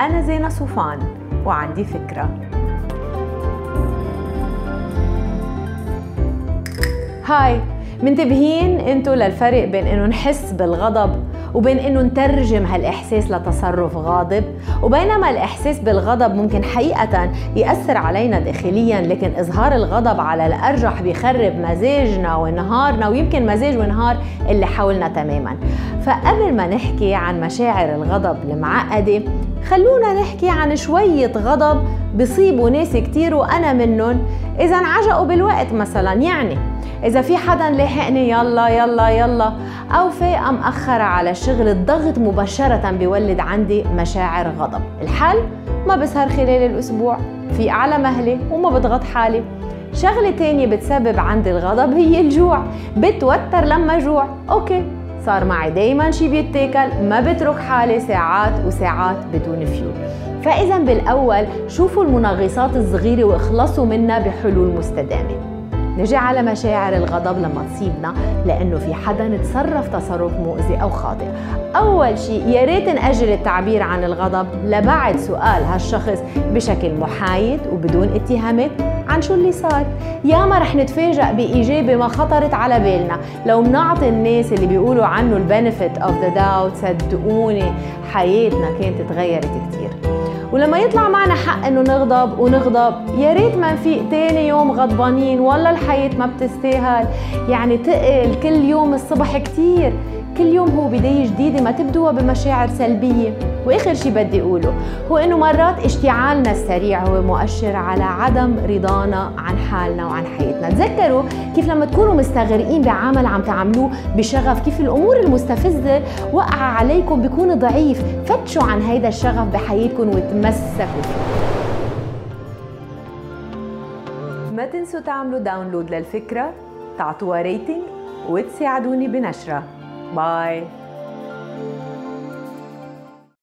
أنا زينة صوفان وعندي فكرة. هاي منتبهين انتو للفرق بين انه نحس بالغضب وبين انه نترجم هالإحساس لتصرف غاضب وبينما الإحساس بالغضب ممكن حقيقة يأثر علينا داخليا لكن إظهار الغضب على الأرجح بيخرب مزاجنا ونهارنا ويمكن مزاج ونهار اللي حولنا تماما. فقبل ما نحكي عن مشاعر الغضب المعقدة خلونا نحكي عن شوية غضب بصيبوا ناس كتير وأنا منهم. إذا انعجقوا بالوقت مثلا يعني إذا في حدا لاحقني يلا يلا يلا. أو فايقة مأخرة على الشغل الضغط مباشرة بيولد عندي مشاعر غضب. الحل؟ ما بسهر خلال الأسبوع. في على مهلي وما بضغط حالي. شغلة تانية بتسبب عندي الغضب هي الجوع. بتوتر لما جوع okay. صار معي دايما شي بيتاكل ما بترك حالي ساعات وساعات بدون فيول فإذا بالأول شوفوا المنغصات الصغيرة وإخلصوا منها بحلول مستدامة. نجي على مشاعر الغضب لما تصيبنا لأنه في حدا تصرف تصرف مؤذي أو خاطئ. أول شيء يا ريت نأجل التعبير عن الغضب لبعد سؤال هالشخص بشكل محايد وبدون اتهامات عن شو اللي صار. يا ما رح نتفاجئ بإجابة ما خطرت على بالنا. لو بنعطي الناس اللي بيقولوا عنه ال benefit of the doubt صدقوني حياتنا كانت تغيرت كتير. ولما يطلع معنا حق إنه نغضب ونغضب يا ريت ما نفيق تاني يوم غضبانين والله الحياة ما بتستاهل. يعني تقل كل يوم الصبح كتير. كل يوم هو بداية جديدة ما تبدوها بمشاعر سلبية. وآخر شي بدي أقوله هو إنه مرات اشتعالنا السريع هو مؤشر على عدم رضانا عن حالنا وعن حياتنا. تذكروا كيف لما تكونوا مستغرقين بعمل عم تعملوه بشغف كيف الأمور المستفزة وقع عليكم بيكون ضعيف. فتشوا عن هيدا الشغف بحياتكم وتمسكوا فيه. ما تنسوا تعملوا download للفكرة تعطوها rating وتساعدوني بنشرها Bye.